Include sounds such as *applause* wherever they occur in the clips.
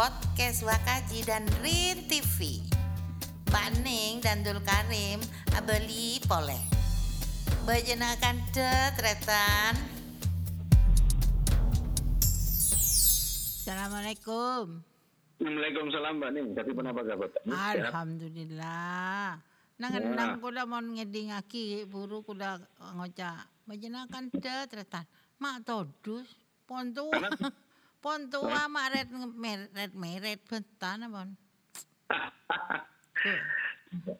podcast Wakaji dan Rin TV. Pak Ning dan Dul Karim abeli poleh. Bejenakan tetretan. Assalamualaikum. Waalaikumsalam Mbak Ning. Tapi kenapa gak Bapak? Alhamdulillah. Nangan nang kuda mon ngeding aki buru kuda ngoca. Bejenakan tetretan. Mak todus pontu. Pontu mak red meret meret bentan abon.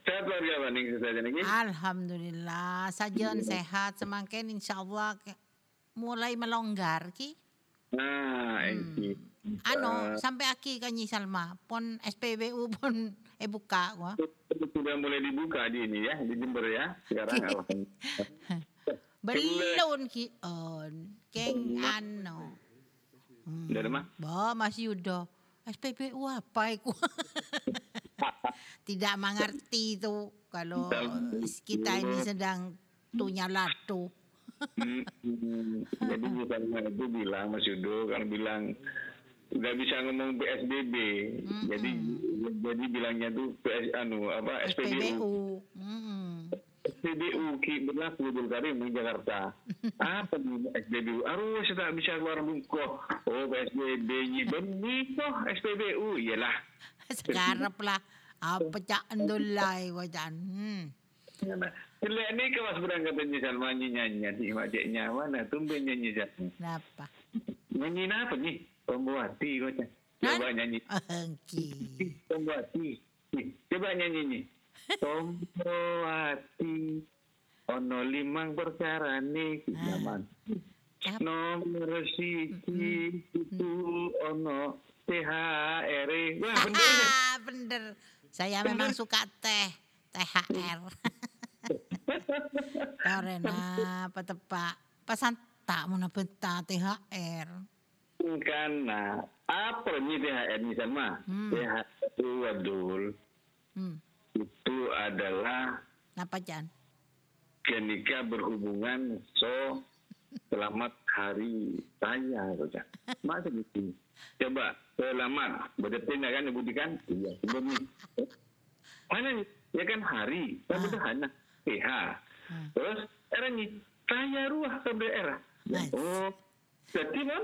Sehat keluarga Mbak Ning saja nih. Alhamdulillah, sajian sehat semakin insyaallah ke- mulai melonggar ki. Nah, ini. Ano sampai aki kanyi Salma pon SPBU pun *laughs* eh buka gua. Sudah mulai dibuka di ini ya, di Jember ya. Sekarang. *laughs* Belum ki on keng ano. Hmm. Dari mana? Bah masih udah SPBU apa iku? *laughs* Tidak mengerti itu kalau kita ini sedang tunya latu. Hmm, hmm. Jadi misalnya itu bilang Mas Yudo kalau bilang nggak bisa ngomong PSBB, jadi jadi bilangnya tuh PS anu apa SPBU. SPBU. Mm. SPBU ki berlaku di Karim di Jakarta. *laughs* Apa nih SPBU? Aduh, saya tak bisa keluar bungko. Oh, PSBB nya benih kok SPBU. Iyalah. *laughs* Sekarap lah apa cak endulai wajan. Hmm. Jelek ni ke mas berangkat nyanyi Salma nyanyi nyanyi makciknya mana tumben nyanyi Salma. Kenapa? Nyanyi apa nih? Pembuati cak. Coba nyanyi. *laughs* Engki. Pembuati. Coba nyanyi nih. Pembuati. Ono limang perkara nih. Zaman. Apa? Nomor siji itu ono THR. Wah bener ya. Ah, bener. Saya memang suka teh. THR. *laughs* Karena apa tepak? Pasan tak mau benta THR. Karena apa nih THR sama? Hmm. THR itu Abdul Hmm. Itu adalah Apa Jan? ketika berhubungan so selamat hari raya saja. Masa gitu? Coba selamat berdepan kan ibu kan? Iya sebelum nih. Mana nih? Ya kan hari, kan betul hanya PH. Terus era nih raya ruah ke era. Nice. Oh, jadi kan?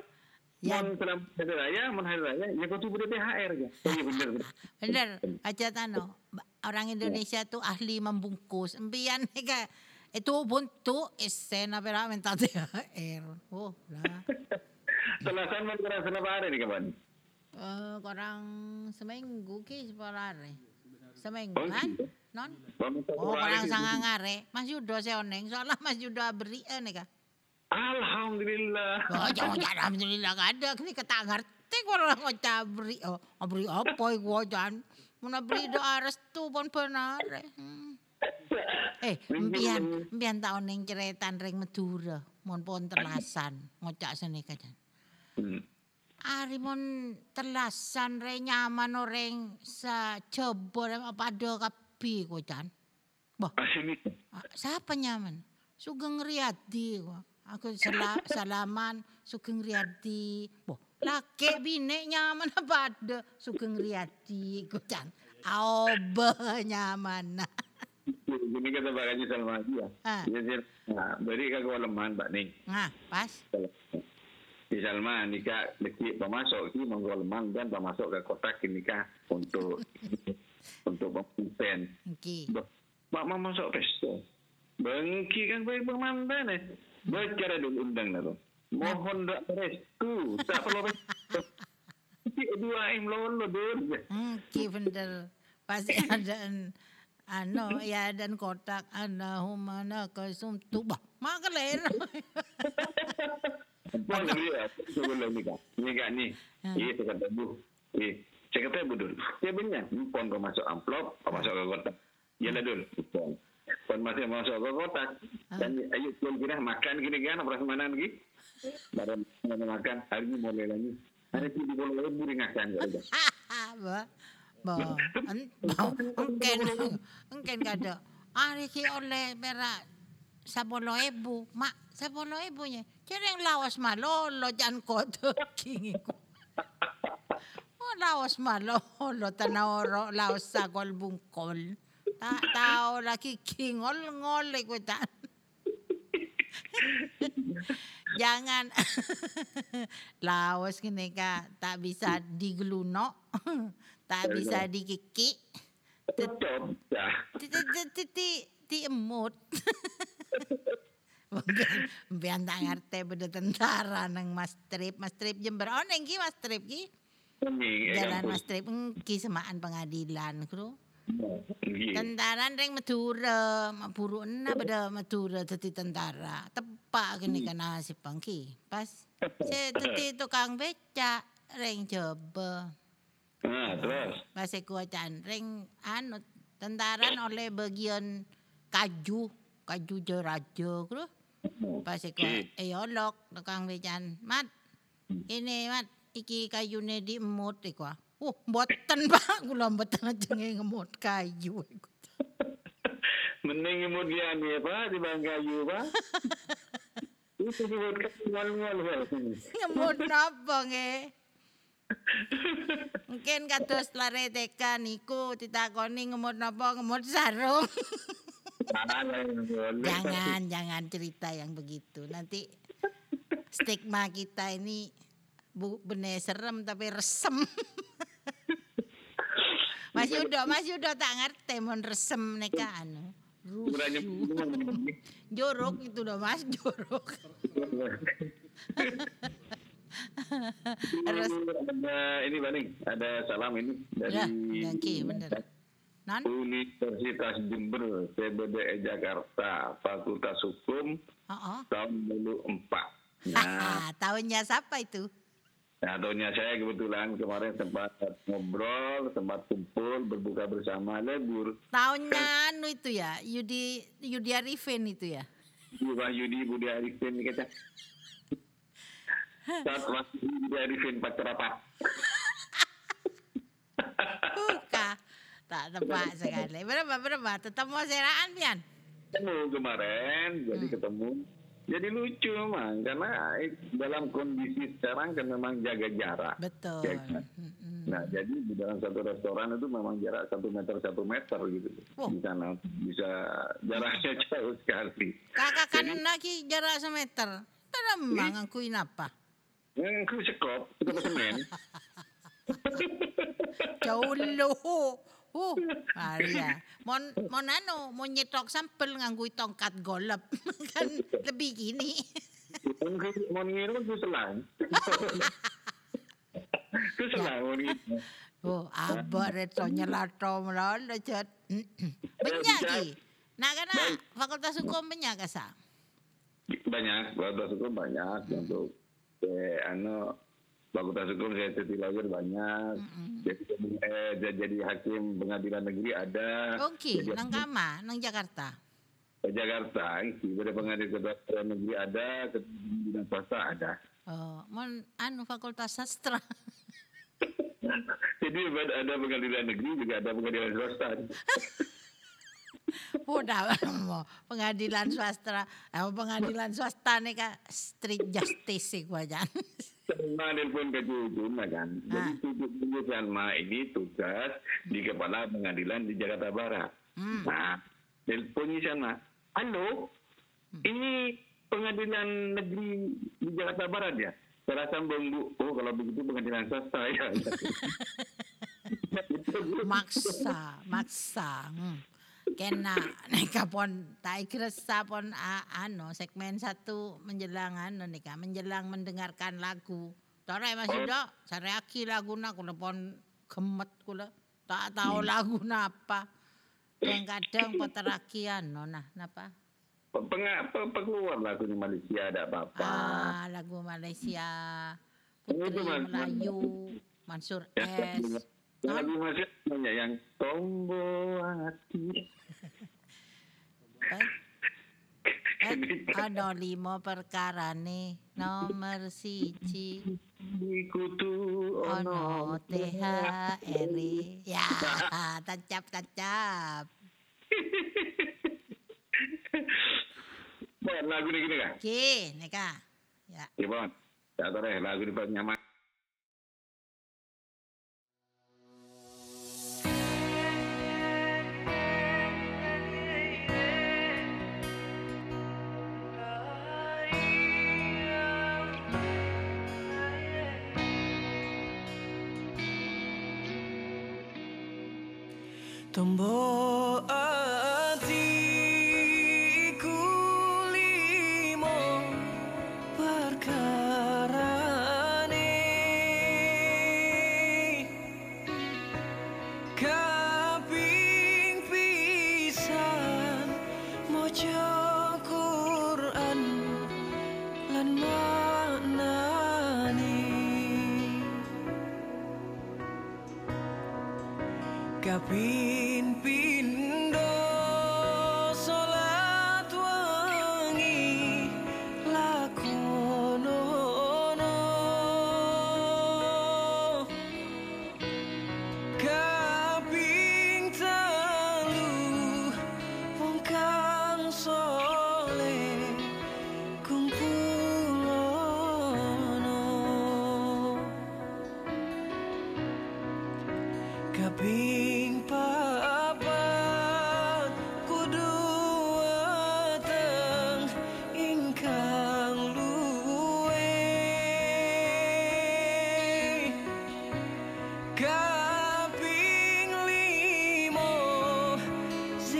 Ya. Selamat hari raya, mon hari raya, ya kau tuh ber THR ya. Oh iya bener. bener. Aja tano. Orang Indonesia tuh ahli membungkus. Empian ka itu buntu esena pera minta THR. Oh, lah. *laughs* Selasan mon kurang selama hari nih kawan. Eh, kurang seminggu ki separare. Seminggu Oh, kan? gitu. Non? Oh, hari kurang sih. sangangare. Mas Yudo seoneng. Soalnya Mas Yudo beri eh nih ka. Alhamdulillah. *laughs* Oh, jangan alhamdulillah gak ada. Ini kata ngerti orang ngocah beri. Oh, beri apa iku jan? Mana beri doa restu pun benar. Hmm. Eh, mbian, mbian tahun ning ceretan ring Madura, mon pon telasan, ngocak seni kajan. Hmm. Ari mon telasan re nyaman oreng sa jebor apa ada kapi kocan. Bah, ah, siapa nyaman? Sugeng Riyadi kok. Aku sela, salaman Sugeng Riyadi. Boh, laki bine nyaman apa ada Sugeng Riyadi kocan. Aobe nyaman. Ini kata Pak Haji Salma ya. Dia dia nah, beri ke leman Pak Ning. Nah, pas. Di Salma nikah deki pemasok ki monggo dan pemasok ke kotak nikah untuk untuk pempen. Iki. Mak mau masuk pesta. Bengki kan baik pemandan eh. Baca dulu undang nalo. Mohon dak restu, tak perlu. Iki dua im lolo dulu. Iki bener. Pasti *laughs* ada an- ano ya dan kotak Allahumma laka sumtu. Bah, maka lain. Puan dia sebelum nikah. Nikah nih. Iya saya kata bu. Iya. Saya kata bu dulu. Ya benar. Puan kau masuk amplop, kau masuk ke kotak. Ya lah dulu. Puan masih masuk ke kotak. Dan ayo puan kira makan gini kan. Apa mana lagi? Baru mana makan. Hari ini mulai lagi. Hari ini boleh lagi buri ngakan. Ba. Ba. En- ba- Engken. Engken kada. Ari ki oleh perak sapolo ibu. Mak, sapolo ibunya. Cereng lawas malolo jan koto kingiku. Oh, laos malolo tanawro laos sagol bungkol. Ta tao lagi kingol ngol ikutan. Jangan laos gini ka tak bisa digluno, tak bisa dikiki. Cocok. Ya. Ti emut. Biar tak ngerti beda tentara nang Mas Trip, Mas Trip Jember. Oh neng ki Mas Trip ki. Jalan. Mas Trip ki semaan pengadilan kru. Tentara reng Madura, maburu ena beda Madura dadi tentara. Tepak gini kan nasib pangki. Pas *laughs* si dadi tukang becak reng coba. Nah, terus. Pas kuacan reng anu tentaran oleh bagian kaju, kaju jerajo kru. Pas ko eolok tukang becan. Mat. Ini mat iki kayune diemut iku. Uh, mboten Pak, kula mboten aja ngemut kayu. Mending nih apa di Bang Kayu pak. *laughs* Itu disebut ngol-ngol pak. ngemut napa nge? Mungkin kados lare TK niku ditakoni ngemut napa ngemut sarung. jangan, jangan cerita yang begitu. Nanti stigma kita ini bu bener serem tapi resem. Mas Yudo, Mas Yudo tak ngerti mon resem neka anu. *laughs* Jorok itu loh Mas, jorok. Terus ada ini Baning, ada salam ini dari ya, oke bener. Non? Universitas Jember, CBD Jakarta, Fakultas Hukum Oh, tahun 2004. Nah, *laughs* tahunnya siapa itu? Nah tahunnya saya kebetulan kemarin sempat ngobrol, sempat kumpul, berbuka bersama lebur. Tahunnya anu itu ya, Yudi Yudi Arifin itu ya. Pak Yudi Budi Arifin kita. *laughs* Saat masih Budi Arifin Pak Terapat. Buka. Tak tepat sekali. Berapa berapa? Tetap mau seraan pian? Ketemu kemarin, jadi Hmm. ketemu. Jadi lucu memang, karena dalam kondisi sekarang kan memang jaga jarak. Betul. Ya kan? Nah, jadi di dalam satu restoran itu memang jarak satu meter satu meter gitu. Oh. Di sana bisa jaraknya *laughs* jauh sekali. Kakak kan lagi jarak semeter. Tidak memang akuin apa? Hmm, aku sekop, sekop semen. *laughs* Jauh loh. Uh, Maria. Mon mon anu, mau nyetok sampel nganggo tongkat golep. *laughs* kan lebih gini. Mau ngirim aku selang. Aku selang mau ngirim. Oh, abah reto nyelato melolo jet. Banyak ki. Nah, karena fakultas hukum banyak kasa. Banyak, fakultas hukum banyak untuk eh, anu fakultas hukum saya cuti lawyer banyak. Jadi, eh, jadi- hakim pengadilan negeri ada. Oke, Jadi, nang kama, nang Jakarta. ke Jakarta, pada pengadilan kedokteran negeri ada, pengadilan swasta ada. Oh, mon anu fakultas sastra. *laughs* Jadi ada pengadilan negeri juga ada pengadilan swasta. *laughs* Udah pengadilan swasta, eh, pengadilan swasta nih kak street justice sih gua jangan. *laughs* Sama nelpon ke Jujuna kan. Jadi Cucu Salma ini tugas di kepala pengadilan di Jakarta Barat. Hmm. Nah, teleponnya sana. Halo, ini pengadilan negeri di Jakarta Barat ya? Saya sambung bu, oh kalau begitu pengadilan swasta ya. *laughs* maksa, maksa. Hmm. Kena *laughs* nika pon tak kira pon ano segmen satu menjelang ano nika menjelang mendengarkan lagu. Tore Mas Yudo, sareaki lagu na kula pon gemet kula. Tak tahu lagu apa. Yang *laughs* kadang poteraki ano nah napa? Peng- pe- Pekeluar lagu di Malaysia ada apa-apa. Ah, lagu Malaysia. Putri. Melayu, Mansur S. lagu masih banyak yang tombo hati. *laughs* Eh, ada lima perkara nih. Nomor siji. Ikutu ono THR ya tancap tancap. Bon, lagu ni gini kan? Oke, neka ya. Ya, Bon. Lagu ni pas nyaman. Tombo ah.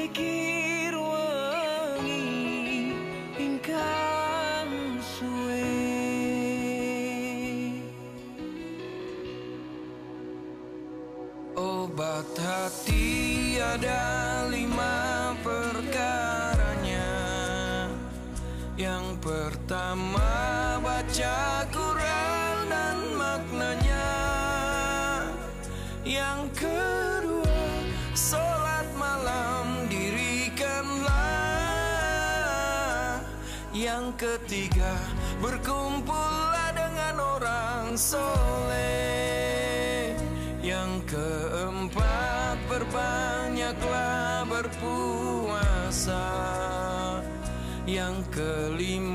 begin. Ketiga berkumpullah dengan orang soleh. Yang keempat berbanyaklah berpuasa. Yang kelima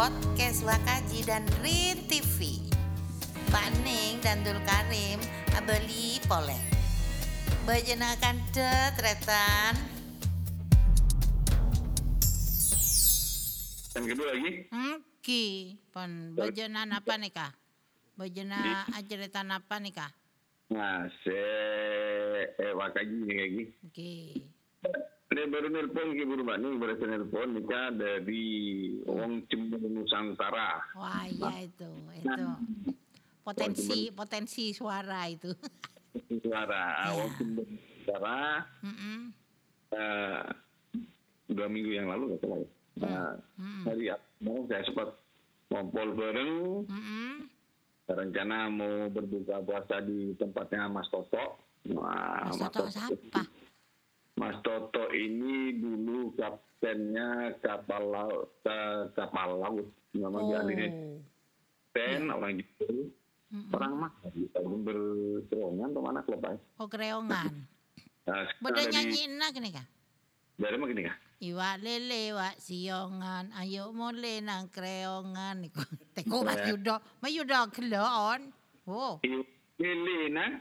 Podcast Wakaji dan Rin TV. Pak Ning dan Dul Karim abeli poleh. Bejenakan tetretan. Yang kedua lagi, Oke, pon bejenan apa nih kah? Bejena ajaretan apa nih kah? nah, se eh, wakaji lagi. Oke. Dia baru nelpon ke Buru Bani, baru nelpon nikah dari Wong Cembu Nusantara. Wah iya itu, itu potensi potensi suara itu. Suara Wong Cembu Nusantara eh, dua minggu yang lalu nggak salah ya. Nah, Hmm. hari mau saya sempat ngompol bareng Mm-mm. rencana mau berbuka puasa di tempatnya Mas Toto. Nah, Mas Toto siapa? Mas Toto ini dulu kaptennya kapal laut, ka- kapal laut. Nama Oh. ahlinya kapten, orang gitu. Orang mah berserongan atau mana aja. Oh kreongan. *laughs* Nah, Beda nyanyi enak nih kak. Dari mana gini kah? Iwak lele wak siongan, ayo mule nang kreongan. Iku *laughs* teko Mas Ya. Yudo, Mas Yudo kelon. Oh, Ini nah.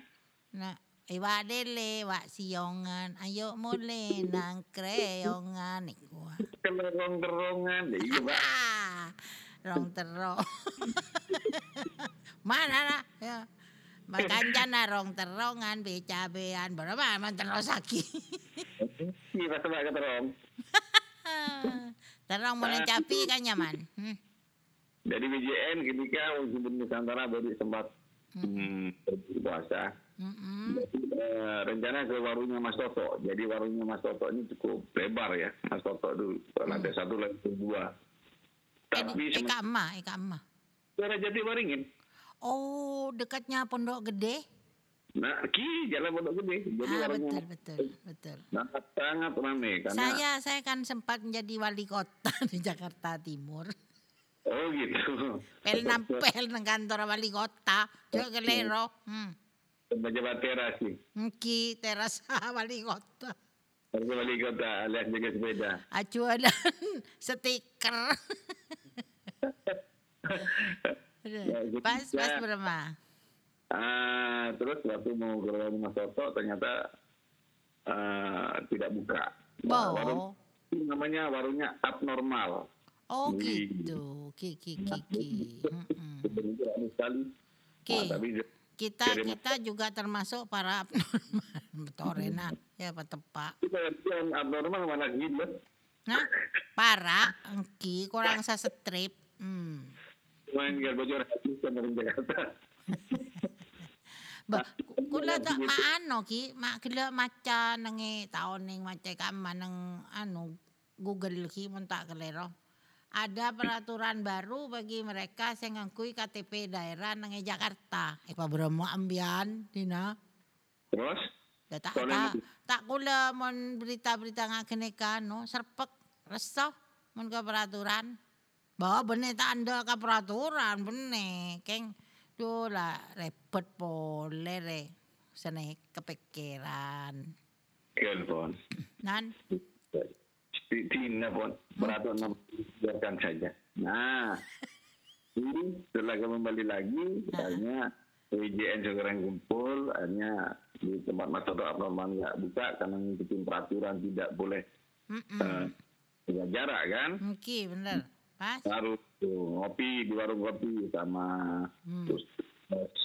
nah iwak lele wak siongan, ayo mule nang kreongan. Iku. Kelerong-kerongan. Ya, Iya. Ah, *laughs* rong terong. *laughs* Mana lah ya. Makanya na rong terongan becabean berapa man terus lagi. *laughs* Iya, Pak, Pak, keterong. terong mau capi kan nyaman. Hmm. Dari BJN ketika Wujud Nusantara baru sempat hmm, berpuasa. Mm-mm. Eh, rencana ke warungnya Mas Toto. Jadi warungnya Mas Toto ini cukup lebar ya. Mas Toto dulu. Lantai satu, lantai dua. Tapi Eh, Eka Emak, Eka Emak. sementara Jati Waringin. Oh, dekatnya Pondok Gede? Nah, ki jalan Pondok Gede. Jadi ah, warungnya betul, betul, betul. sangat sangat ramai karena Saya saya kan sempat menjadi wali kota *laughs* di Jakarta Timur. oh gitu. Pel nampel kantor wali kota, jo kelero. Hmm. Pejabat teras sih. Ki teras *laughs* wali kota. Harus wali kota alias jaga sepeda. Acuan *laughs* stiker. Aduh, *laughs* pas pas berapa? Ah, terus waktu mau ke warung Mas Toto ternyata ah, tidak buka. Nah, warung namanya warungnya abnormal. oh Di- gitu. Ki ki ki sekali. Ki. Ah, tapi Kita Dari- kita juga termasuk para abnormal. *laughs* Betul enak. Ya Pak Tepak. kita yang abnormal mana gila. Nah, para engki kurang sa strip. Hmm. Main gak bocor hati sama Jakarta. *laughs* Ba, kula tak maano ki, mak kila maca nangi taon ning maca kama nang anu Google ki mun tak kelero. Ada peraturan baru bagi mereka yang ngakui KTP daerah nang Jakarta. Eh pa bromo ambian dina. Terus, Da tak tak tak kula mon berita-berita ngakene no serpek resah mun ka peraturan. Bahwa bener tak anda ka peraturan bener keng do lah repot pole re sene kepikiran. kan pon. Nan Tina pon, peraturan biarkan saja. Nah, ini setelah kembali lagi, akhirnya WJN sekarang kumpul, akhirnya di tempat Toto abnormal nggak buka karena ngikutin peraturan tidak boleh mm eh, jaga jarak kan. Mungkin bener. Pas. Harus tuh, ngopi di warung kopi sama Hmm. terus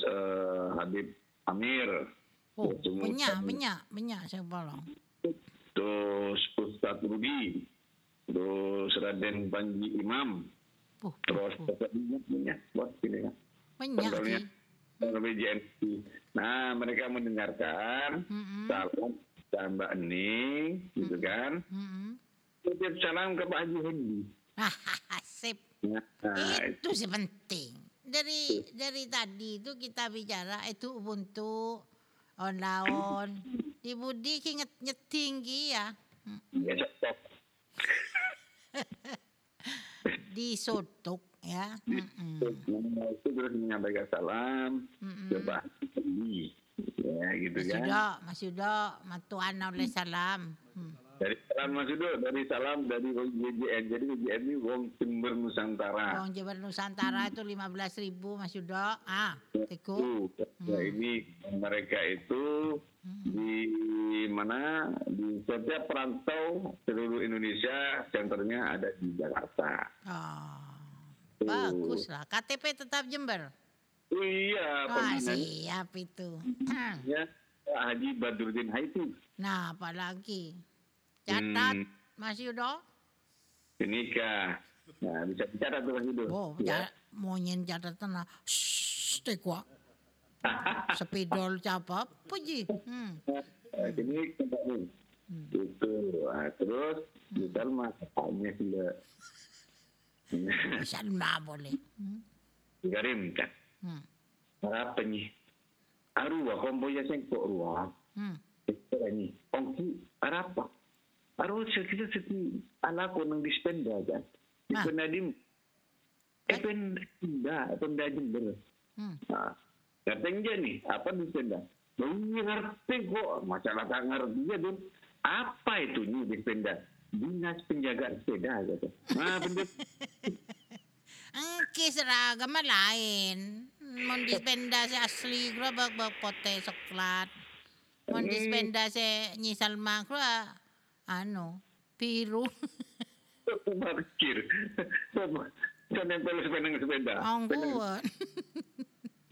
eh, Habib Amir. Oh, banyak, banyak, banyak saya bolong. Terus Ustadz Rudi. Terus Raden Panji Imam. Puh, puh, Terus puh. banyak buat ini kan. Banyak. Nah, mereka mendengarkan salam dan Mbak Ening, gitu kan. Setiap salam ke Pak Haji Hendi. Sip. Nah, itu sih penting. Dari dari tadi itu kita bicara itu Ubuntu on laon. Di Budi inget nyetinggi ya. *laughs* ya cocok. Di sotuk ya. Nah, itu terus menyampaikan salam Pak Haji Hendi. Ya, gitu Mas kan. Yudo, Mas Yudo, matuan oleh salam. Hmm. Dari salam Mas Udo, dari salam dari WJN. Jadi WJN ini Wong Jember Nusantara. Wong Jabar Nusantara itu 15 ribu Mas Yudo. Ah, tiku. Itu, ya ini mereka itu di mana di setiap perantau seluruh Indonesia senternya ada di Jakarta. Oh, bagus lah. KTP tetap Jember. Iya, Wah, siap itu. Pak Haji Badruddin Haiti. Nah, apalagi catat Hmm. Mas Yudo. Ini kah? Nah, bisa dicatat tuh Mas Yudo. Oh, Ya. ja, mau nyen catatan lah. Shh. Sepidol capa, puji. Hmm. Nah, ini tempat ini. Itu. Nah, terus di Salma hanya sila. Bisa na boleh. Hmm. Garim kan. Hmm. apa nih? Arua komboya sengkok ruang. Hmm. Ito ni. Ongki arapa. Aro sa kita sa ti anak ko ng dispenda kan. Di Ah. ko na dim. Eh penda, penda jember. Hmm. Nah, katanya dia nih, apa dispenda? Baru ngerti kok, masalah ngerti dia dong. Apa itu nih dispenda? Dinas penjaga sepeda kata. Nah, benda Ang kisraga malain. Mon dispenda si asli gro bag bag pote soklat. Mon dispenda si ni Salma gro ano biru. parkir. Kan nempel sepeda sepeda. Ang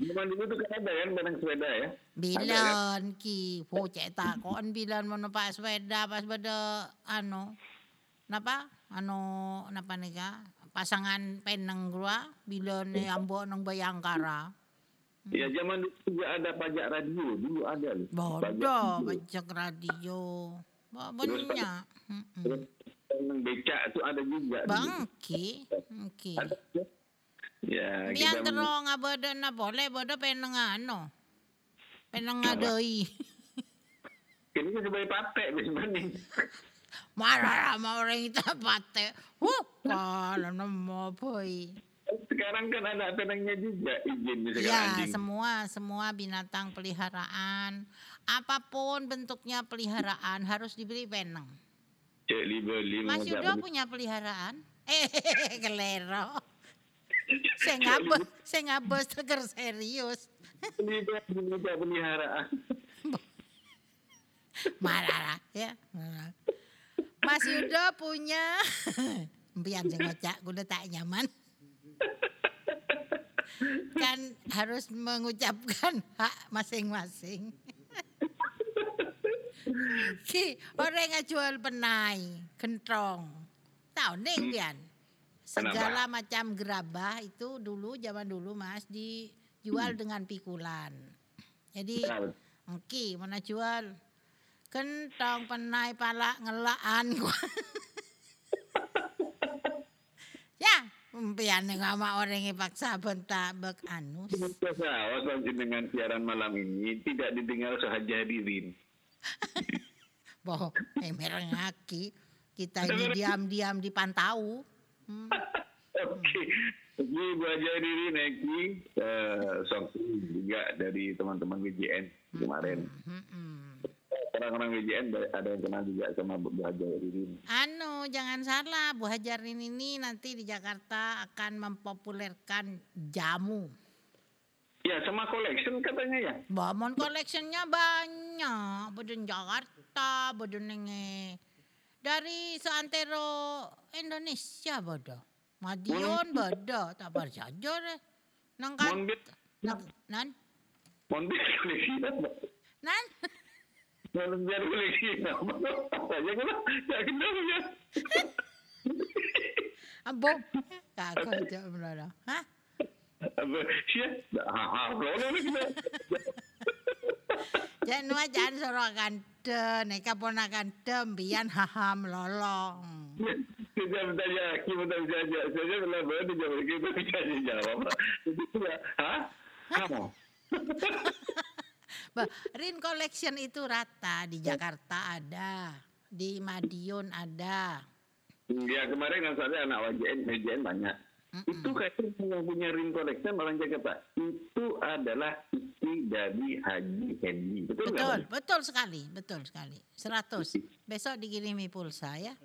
Sepeda- kuwan. Memang dulu tuh kan ada kan benang sepeda ya. Bilan ki po ceta kon bilan mo na pa sweda pas bada ano napa ano napa nika pasangan penang gua bilan ni ambo ng Bayangkara. Ya zaman dulu juga ada pajak radio, dulu ada loh. Bodo radio. bajak radio. Ba banya. Mm-mm. Terus yang becak tuh ada juga. dulu. Bangki. Bangki. Ya, Biyan kita tero nga bodo na boleh bodo penang ano. Penang nga doi. ini kan sebagai patek sebenarnya. Mararama orang itu pate. Huh, kala na mo boy. Sekarang kan ada tenangnya juga izin misalkan Ya, anjing. semua semua binatang peliharaan, apa pun bentuknya peliharaan harus diberi penang. Cek libeli Mas mengajak Yudo punya peliharaan? Eh, *laughs* kelero. *laughs* Saya ngabes, saya ngabes teger serius. libeli mengajak peliharaan. *laughs* Marah ya. Mas Yudo punya *laughs* Biar sing ngocak, gue tak nyaman. kan harus mengucapkan hak masing-masing. Ki, orang yang jual penai, kentrong. Tahu neng pian. Segala macam gerabah itu dulu zaman dulu Mas dijual dengan pikulan. Jadi Oke, mana jual? Kentong penai pala ngelaan *laughs* gua. ya, umpian ngama orang yang paksa bentak bek anus. Pesawat dengan siaran malam ini tidak didengar sahaja hadirin. *laughs* Boh, eh merengaki. Kita ini diam-diam dipantau. Hmm. *laughs* Oke, ini Bu Haji hadirin Eki, eh, song juga dari teman-teman WJN kemarin. Mm-mm. Orang-orang WJN ada yang kenal juga sama Bu Haji hadirin. Anu, jangan salah, Bu Hajarin ini nanti di Jakarta akan mempopulerkan jamu. Ya, sama collection katanya ya. Bamon collectionnya banyak. Beden Jakarta, beden. Dari seantero Indonesia bodo. Madiun bodo. Tak saja deh. Nang kan. Nang, nan? Monbit koleksi apa? Nan? Monbit koleksi apa? Apa aja kan? Tak kenal ya. Abo. Kakak jawab benar. Hah? Siya? Ha, ha, belum ni kita. Jangan nuah jangan suruh kante. Neka ponakan tembian haham lolong. Saya bertanya, kita jawab. Saya bila berada jawab, kita bisa jawab. Jadi dia, ha? Kamu? Rin Collection itu rata di Jakarta ada, di Madiun ada. Ya kemarin kan saya anak WJN, WJN banyak. Itu kayaknya yang punya ring collection orang Jakarta. Itu adalah istri dari Haji Hendy. Betul? Betul, betul sekali, betul sekali. 100. Besok dikirimi pulsa ya.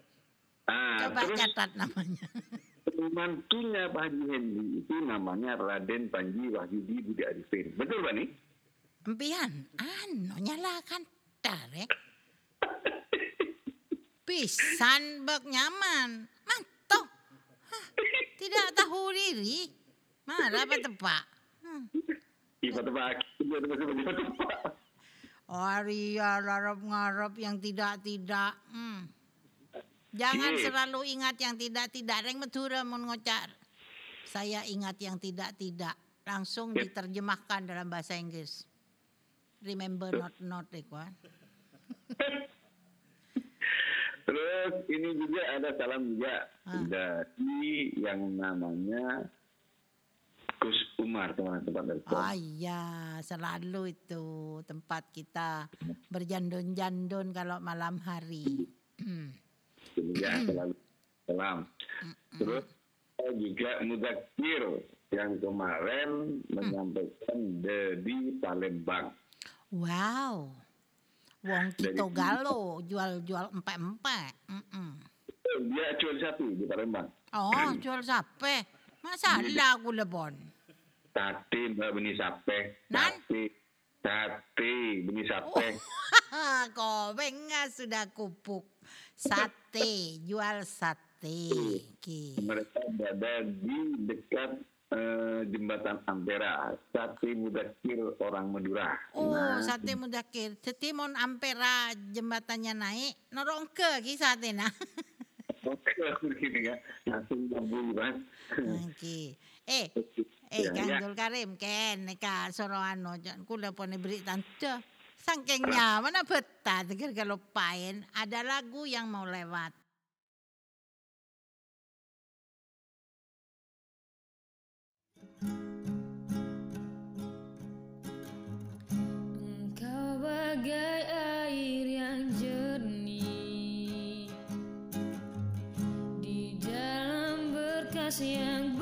Ah, Coba terus catat namanya. mantunya Pak Haji Hendy itu namanya Raden Panji Wahyudi Budi Arifin. Betul Pak nih? Empian, anu nyalakan tarik. *laughs* Pisan bak nyaman. Tidak tahu diri. Marah apa tepak? Hmm. Ibu tebak, ibu tebak, ibu tebak. Aria larap ngarap yang tidak-tidak. Hmm. Jangan Iya. selalu ingat yang tidak-tidak. Reng medura mun ngocar. Saya ingat yang tidak-tidak. Langsung Yep. diterjemahkan dalam bahasa Inggris. Remember not not Ikuan. *laughs* Terus ini juga ada salam juga Ah. dari yang namanya Kus Umar teman tempat telepon. Oh iya, selalu itu tempat kita berjandun-jandun kalau malam hari. Ya, selalu salam. Terus saya juga Muzakir yang kemarin menyampaikan dari Palembang. Wow. Wong kita galo jual-jual empek-empek. Mm-mm. Dia jual sapi di Palembang. Oh, jual sape. Masalah aku lebon. Sate mbak benih sape. Nan? Sate. Sate benih sape. Kau benga sudah kupuk. Sate, jual sate. Mereka berada di dekat eh, jembatan Ampera. Sate Muzakir orang Madura. Oh, Nah, sate mudakir. Setimon ampera jembatannya naik. Norong ke ki sate nah. Begini ya. Langsung nyambung mas. Oke. Eh, eh Ya, Kang ya. Dul Karim ken ka soroano jan kula pone beri tante. Sangking nyaman na betah tegar kalau pain ada lagu yang mau lewat. Bagai air yang jernih. Di dalam berkas yang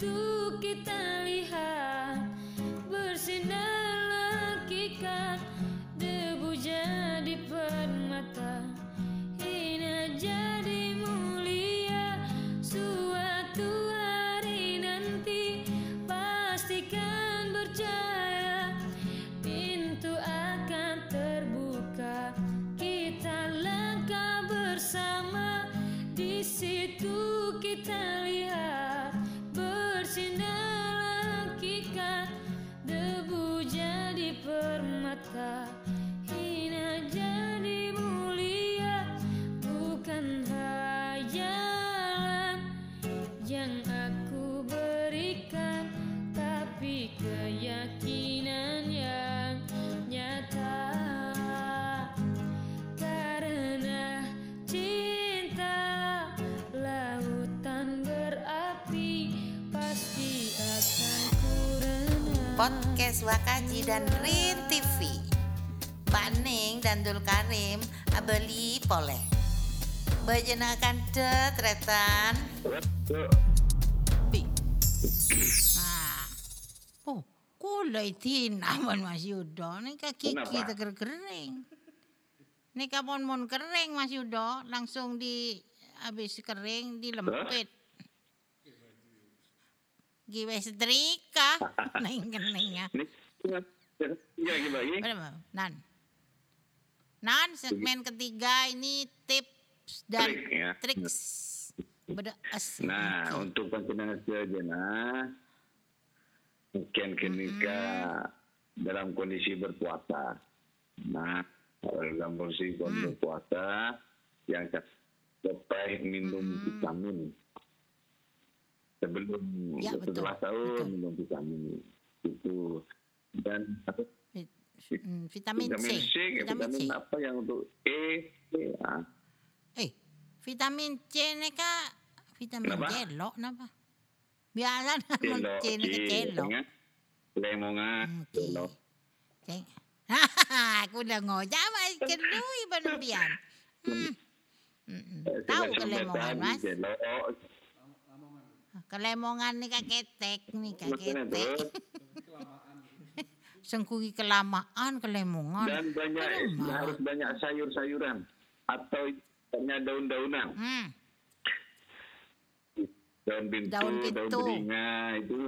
tú que tan Dan Rin TV. Pak Ning dan Dul Karim abeli poleh. Bejenakan tetretan. Ah. Oh, kulay tinaman Mas Yudo. Ini kaki kita kering. Ini kapon mon kering Mas Yudo. Langsung di habis kering dilempit. Giwe setrika. *laughs* Neng keningnya. ini lagi bagi. Berapa? Nan. Nan segmen ketiga ini tips dan Trik, ya. triks. Beda. Nah, untuk penjenengan sejenak, mungkin ketika dalam kondisi berpuasa. Nah, dalam kondisi berpuasa, yang sampai minum vitamin. Sebelum Ya, betul, setelah sahur betul. minum vitamin itu dan apa Vit- hmm, vitamin, vitamin C. C, Vitamin C. vitamin apa yang untuk E, E, ah. Eh, vitamin C ini kak vitamin Kenapa? celok kenapa? Biasa *laughs* namun C ini ke ingat? Lemongan, Oke. celok. Ceng. *laughs* Aku udah ngojak mas kedui penembian. Hmm. Eh, Tahu kelemongan mas? Kelemongan nih kak ketek nih kak ketek. *laughs* Sengkugi kelamaan kelemongan. dan banyak Aduh, harus banyak sayur-sayuran atau banyak daun-daunan Hmm. daun pintu Daun daun, beringa itu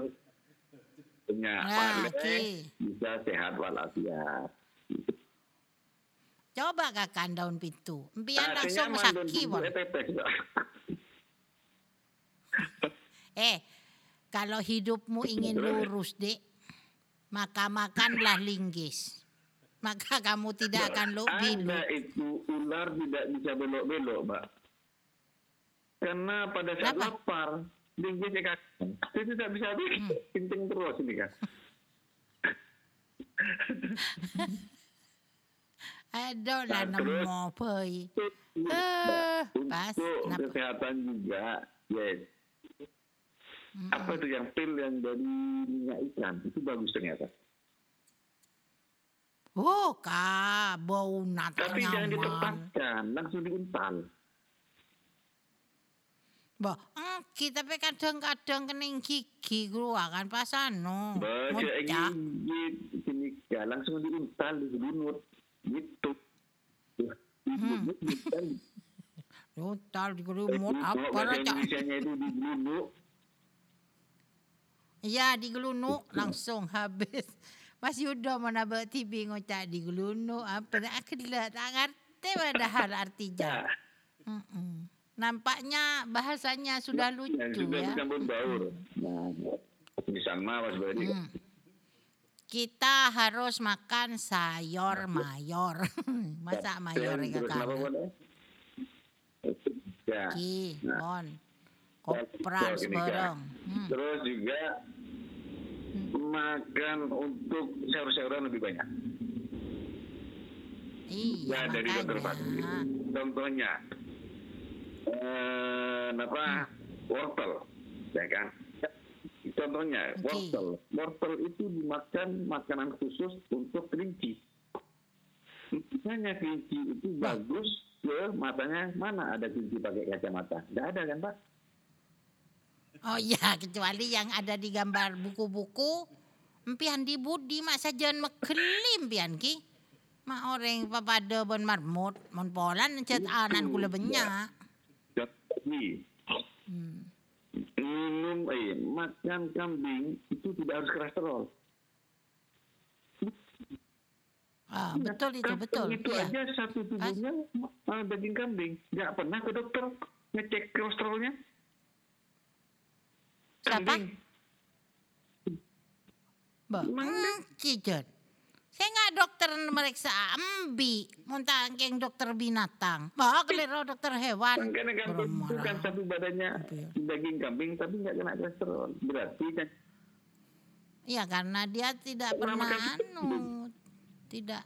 punya Nah, oke. bisa sehat walafiat Coba kakak daun pintu. Empian Nah, langsung eh, Mbak. Eh, kalau hidupmu ingin lurus, Dek, maka makanlah linggis. Maka kamu tidak akan lo bilu. Ada itu ular tidak bisa belok-belok, Mbak. Karena pada saat Kenapa? lapar, linggis kan, dia tidak bisa Hmm. kencing terus ini kan. Aduh lah nemu pei. Untuk, Eh, pas. untuk Kenapa? kesehatan juga, yes. Apa itu yang pil yang dari minyak ikan itu bagus ternyata. Oh, kak, bau nata Tapi jangan nyaman. ditepatkan, langsung diuntal. Bah, kita tapi kadang-kadang kening gigi keluar kan pas anu. Baca Muncak. ingin sini ya, langsung diuntal di lunut gitu. Hmm. Luntal *laughs* di kerumut apa bahasa raja? Indonesianya itu di lunut. Iya di gelunu langsung habis. *laughs* Mas Yudo mana bawa TV ngocak di gelunu apa nak aku tidak tak ngerti padahal artinya. *laughs* Nah, Mm-mm. Nampaknya bahasanya sudah lucu yang sudah ya. dicampur baur. Nah, di sana Mas. Hmm. Kita harus makan sayur mayor. *laughs* Masa mayor Terus ya kan? Ya. Ki, Nah. ini, Kak. sebarang. Hmm. Terus juga makan untuk sayur-sayuran lebih banyak. Iya Ya dari dokter Fadli. Contohnya, eh, apa wortel, ya kan? Contohnya Oke. wortel. Wortel itu dimakan makanan khusus untuk kelinci. Makanya kelinci itu bagus ke matanya mana ada kelinci pakai kacamata? Tidak ada kan Pak? Oh iya, *laughs* kecuali yang ada di gambar buku-buku. Empian di budi mak sajan mekelim pian ki. Mak orang papada bon marmut, mon polan cet anan kula banyak. Jadi Hmm. minum eh makan kambing itu tidak harus kolesterol. Ah, betul itu, betul. Itu Iya. aja satu tubuhnya uh, daging kambing. Nggak pernah ke dokter ngecek kolesterolnya. Siapa? Bah, hmm. Saya nggak dokter meriksa ambi, muntah yang dokter binatang. Bah, kelero dokter hewan. Karena kan satu badannya Iya. daging kambing tapi nggak kena kolesterol. Berarti kan Iya, karena dia tidak Pernah anu, tidak.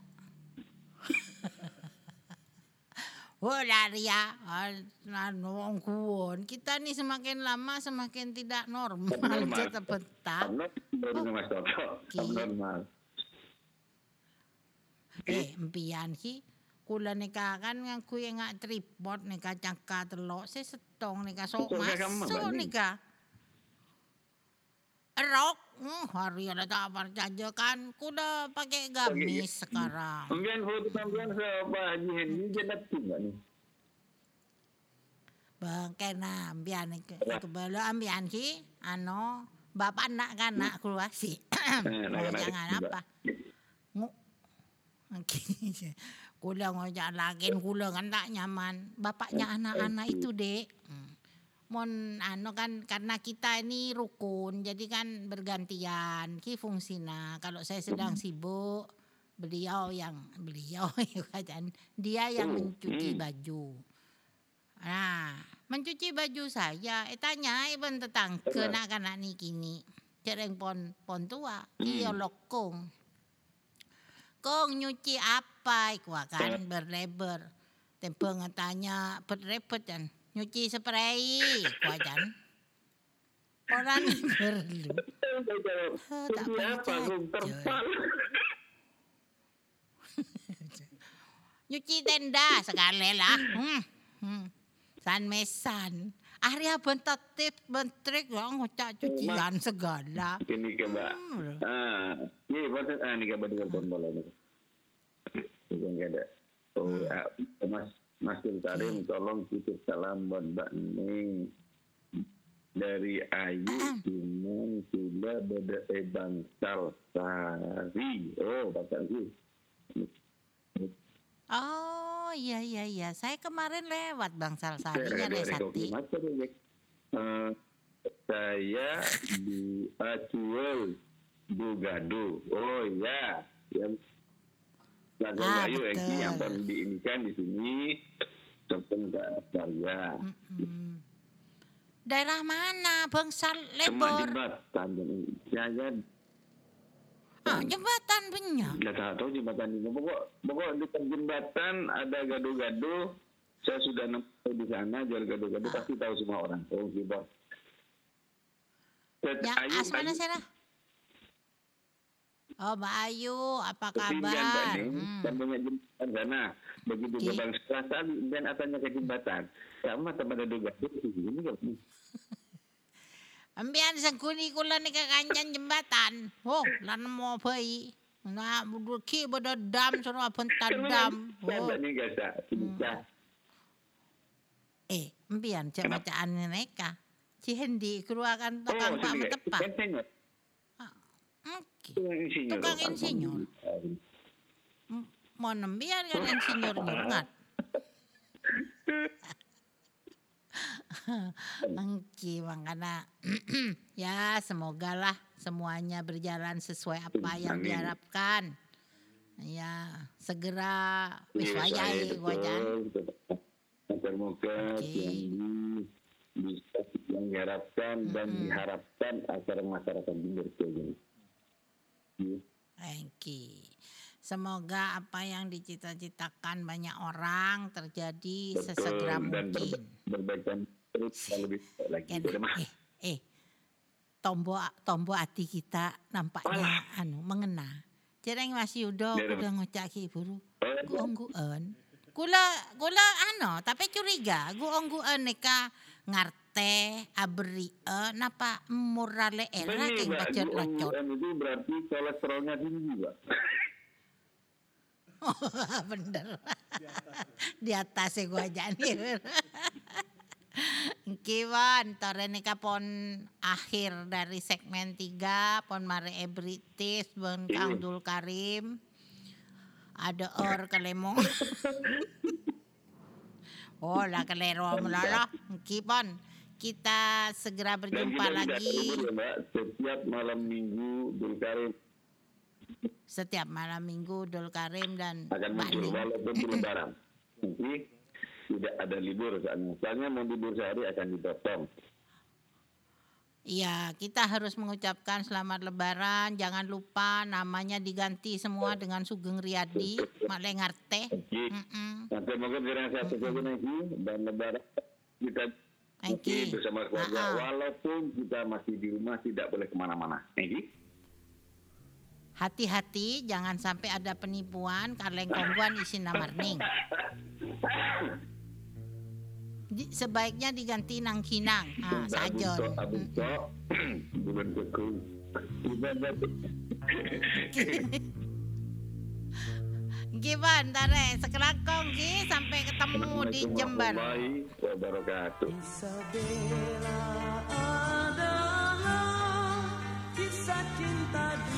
Lari ya, kuon. Kita nih semakin lama semakin tidak normal. Normal. Toto. Oke. Abnormal. Eh, empian ki. Kula nika kan ngaku yang ngak tripod nika cangka telok. Saya setong nika sok masuk Mbak Ning. Hmm, hari ada tak percaya kan. Kuda pakai gamis sekarang. Kemudian foto sampean sama Haji Hendy dia dapat enggak nih? Bangke na ambian ke kebelo ambian ki ano bapak nak kan nak keluar si. anak-anak *coughs* Jangan apa. *laughs* Kula ngojak lagi kula kan tak nyaman. Bapaknya anak-anak itu, Dek. Hmm. Mon ano kan karena kita ini rukun jadi kan bergantian ki fungsina. Kalau saya sedang sibuk beliau yang beliau *laughs* kan dia yang mencuci baju. Nah, mencuci baju saya, eh tanya iban tetang kenak-kanak ni kini. Cereng pon pon tua, iyo lokong. Kong nyuci apa ikwa kan berlebar. Tempo ngatanya berlepet kan. Nyuci spray ikwa kan. Orang perlu. Tak "Ini apa? percaya." Rum terpal. *laughs* Nyuci tenda sekali lah. Hmm. Hmm. San mesan. Area bentar tip bentrik lah ngocak cucian segala. Ini ke Mbak. Hmm. Ah, ini pasal ah ini kabar dengan bola ni. Bukan ada. Oh, ah, Mas Mas Karim tolong titip salam buat Mbak Ning dari Ayu Iman sudah beda eh Bangsal Sari. Oh, Bangsal Sari. Oh iya iya iya. Saya kemarin lewat Bang Salsari Saya ada ada sati. Eh, saya di Acuel Bugado. Oh iya, yang Lagu Ah, Bayu Eki betul. yang baru diinikan di sini Tepung Karya. Hmm. Daerah mana Bang Sal Semak Lebor? jembatan. Saya Ah, jembatan punya. nggak tahu jembatan ini. Pokok, pokok di jembatan ada gaduh-gaduh. Saya sudah nemu di sana jual gaduh-gaduh. Pasti tahu semua orang. Oh, gitu. Tet- Yang Ayu- as mana Ayu- sana? Oh, Mbak Ayu, apa kabar? Hmm. sampingnya jembatan sana. Begitu Oke. gerbang selatan dan atasnya ke jembatan. Sama sama ada gaduh di sini kan. *laughs* Ambian seguni kula ni kancan jembatan. Oh, lan mo bai. Na budu ki bodo dam sono apa dam. Saya Oh. Gasa. Bisa. Eh, ambian cek bacaan neka. Cihendi keluarkan Oh, tukang pak sini, Oke. tukang insinyur. Tukang insinyur. Mau nembian kan insinyur nyurungat. Engki makanya ya semoga lah semuanya berjalan sesuai apa yang Amin. diharapkan. Ya, segera wis saya wayahe wajan. Moga-moga Oke. yang bisa yang diharapkan dan diharapkan agar masyarakat bersih Iya. Engki. Semoga apa yang dicita-citakan banyak orang terjadi Betul, sesegera dan mungkin. berbaikan terus lebih lagi. Udah, Mas. eh, eh, tombo tombo hati kita nampaknya anu mengena. Cereng Mas Yudo Ya, udah ngocak ki buru. Oh, Guongguan. Kula kula ano, tapi curiga guongguan neka ngarte abri eh napa murale era keng locot. gluon itu berarti kolesterolnya tinggi, Pak. *laughs* Bener. *laughs* Di atas gua aja nih. *laughs* Kiwan, tore nika pon akhir dari segmen 3 pon mare ebritis ben Kang Dul Karim. Ada or kelemong. oh lah kelero melala. Kipon, kita segera Dan berjumpa kita tidak lagi libur ya, Mbak. Setiap malam minggu Dulkarim setiap malam minggu Dul Karim dan akan muncul Ning. walaupun *laughs* lebaran. Nanti tidak ada libur. Soalnya mau libur sehari akan dipotong. Iya, kita harus mengucapkan selamat lebaran. Jangan lupa namanya diganti semua dengan Sugeng Riyadi, Mak Lengarte. Mm-mm. Nanti mungkin kira satu lagi dan lebaran kita You. bersama keluarga. Ah-ah. Walaupun kita masih di rumah tidak boleh ke mana-mana. Egi? Hati-hati, jangan sampai ada penipuan, kaleng kongguan isi namarning. Di- sebaiknya diganti nang kinang. Ah, sajon. Bulan kuku. Gimana, Tare? Sekelakong, Ki, sampai ketemu di Jember. Warahmatullahi wabarakatuh. Isabella adalah kisah cinta dunia